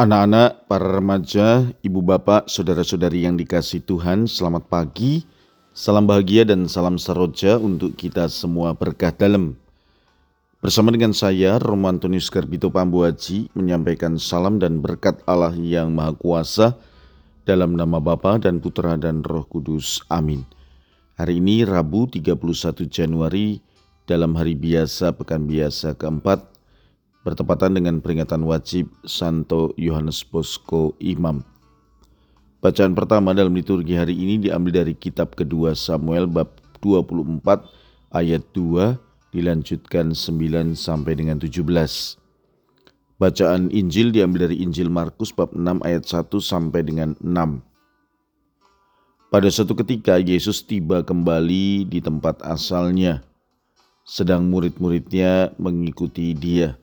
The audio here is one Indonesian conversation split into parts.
Anak-anak, para remaja, ibu bapak, saudara-saudari yang dikasih Tuhan, selamat pagi, salam bahagia dan salam saroja untuk kita semua berkah dalam. Bersama dengan saya, Roman Antonius Garbito Pambuaji, menyampaikan salam dan berkat Allah yang Maha Kuasa dalam nama Bapa dan Putra dan Roh Kudus. Amin. Hari ini Rabu 31 Januari dalam hari biasa pekan biasa keempat bertepatan dengan peringatan wajib Santo Yohanes Bosco Imam. Bacaan pertama dalam liturgi hari ini diambil dari kitab kedua Samuel bab 24 ayat 2 dilanjutkan 9 sampai dengan 17. Bacaan Injil diambil dari Injil Markus bab 6 ayat 1 sampai dengan 6. Pada suatu ketika Yesus tiba kembali di tempat asalnya, sedang murid-muridnya mengikuti dia.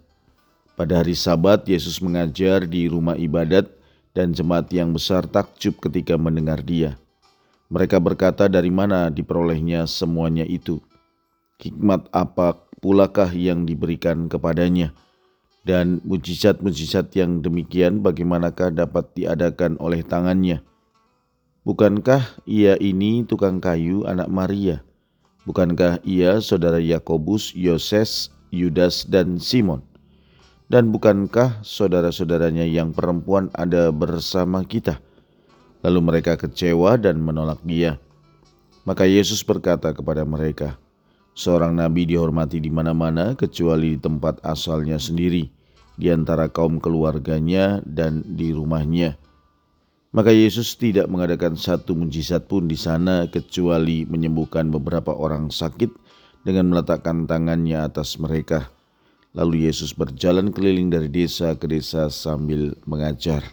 Pada hari Sabat, Yesus mengajar di rumah ibadat, dan jemaat yang besar takjub ketika mendengar Dia. Mereka berkata, "Dari mana diperolehnya semuanya itu? Hikmat apa pulakah yang diberikan kepadanya?" Dan mujizat-mujizat yang demikian bagaimanakah dapat diadakan oleh tangannya? Bukankah ia ini tukang kayu anak Maria? Bukankah ia saudara Yakobus, Yoses, Yudas, dan Simon? Dan bukankah saudara-saudaranya yang perempuan ada bersama kita? Lalu mereka kecewa dan menolak dia. Maka Yesus berkata kepada mereka, Seorang nabi dihormati di mana-mana kecuali di tempat asalnya sendiri, di antara kaum keluarganya dan di rumahnya. Maka Yesus tidak mengadakan satu mujizat pun di sana kecuali menyembuhkan beberapa orang sakit dengan meletakkan tangannya atas mereka. Lalu Yesus berjalan keliling dari desa ke desa sambil mengajar.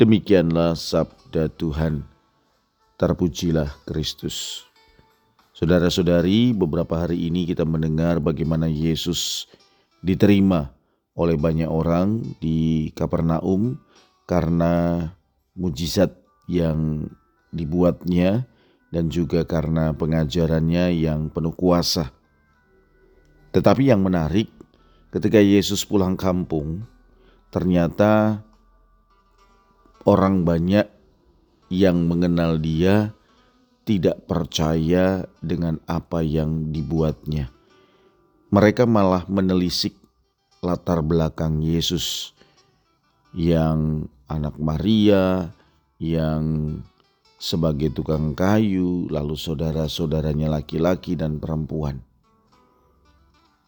Demikianlah sabda Tuhan. Terpujilah Kristus. Saudara-saudari, beberapa hari ini kita mendengar bagaimana Yesus diterima oleh banyak orang di Kapernaum karena mujizat yang dibuatnya dan juga karena pengajarannya yang penuh kuasa. Tetapi yang menarik, ketika Yesus pulang kampung, ternyata orang banyak yang mengenal Dia tidak percaya dengan apa yang dibuatnya. Mereka malah menelisik latar belakang Yesus yang anak Maria, yang sebagai tukang kayu, lalu saudara-saudaranya laki-laki dan perempuan.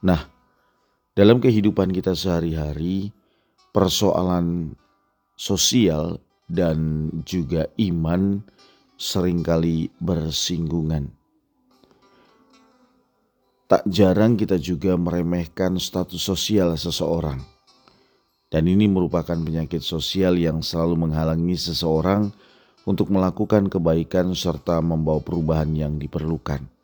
Nah, dalam kehidupan kita sehari-hari, persoalan sosial dan juga iman sering kali bersinggungan. Tak jarang kita juga meremehkan status sosial seseorang. Dan ini merupakan penyakit sosial yang selalu menghalangi seseorang untuk melakukan kebaikan serta membawa perubahan yang diperlukan.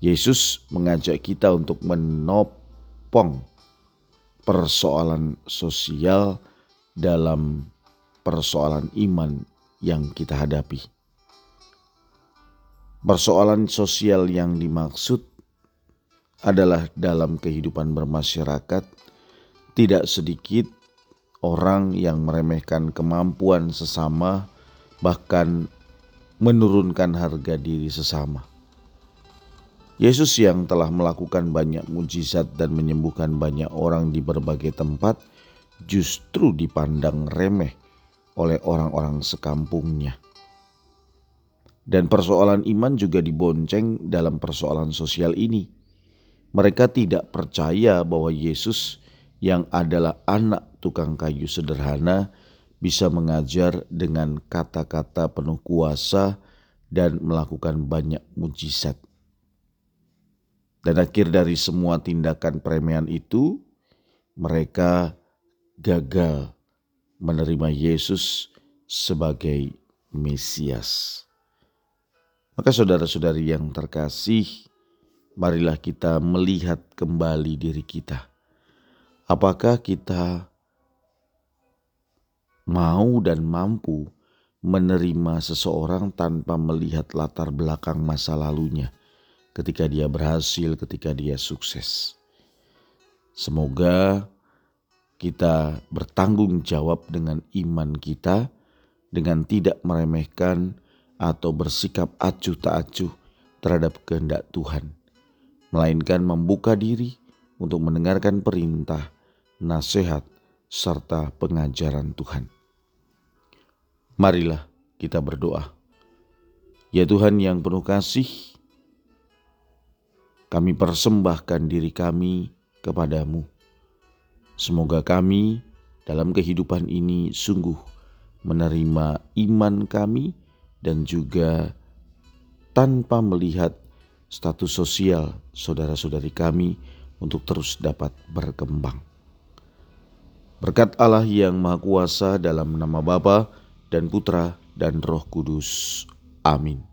Yesus mengajak kita untuk menopong persoalan sosial dalam persoalan iman yang kita hadapi. Persoalan sosial yang dimaksud adalah dalam kehidupan bermasyarakat, tidak sedikit orang yang meremehkan kemampuan sesama, bahkan menurunkan harga diri sesama. Yesus yang telah melakukan banyak mujizat dan menyembuhkan banyak orang di berbagai tempat justru dipandang remeh oleh orang-orang sekampungnya. Dan persoalan iman juga dibonceng dalam persoalan sosial ini. Mereka tidak percaya bahwa Yesus yang adalah anak tukang kayu sederhana bisa mengajar dengan kata-kata penuh kuasa dan melakukan banyak mujizat. Dan akhir dari semua tindakan premean itu, mereka gagal menerima Yesus sebagai Mesias. Maka saudara-saudari yang terkasih, marilah kita melihat kembali diri kita. Apakah kita mau dan mampu menerima seseorang tanpa melihat latar belakang masa lalunya? Ketika dia berhasil, ketika dia sukses. Semoga kita bertanggung jawab dengan iman kita, dengan tidak meremehkan atau bersikap acuh tak acuh terhadap kehendak Tuhan, melainkan membuka diri untuk mendengarkan perintah, nasihat, serta pengajaran Tuhan. Marilah kita berdoa. Ya Tuhan yang penuh kasih, kami persembahkan diri kami kepadamu. Semoga kami dalam kehidupan ini sungguh menerima iman kami dan juga tanpa melihat status sosial saudara-saudari kami untuk terus dapat berkembang. Berkat Allah yang Maha Kuasa dalam nama Bapa dan Putra dan Roh Kudus. Amin.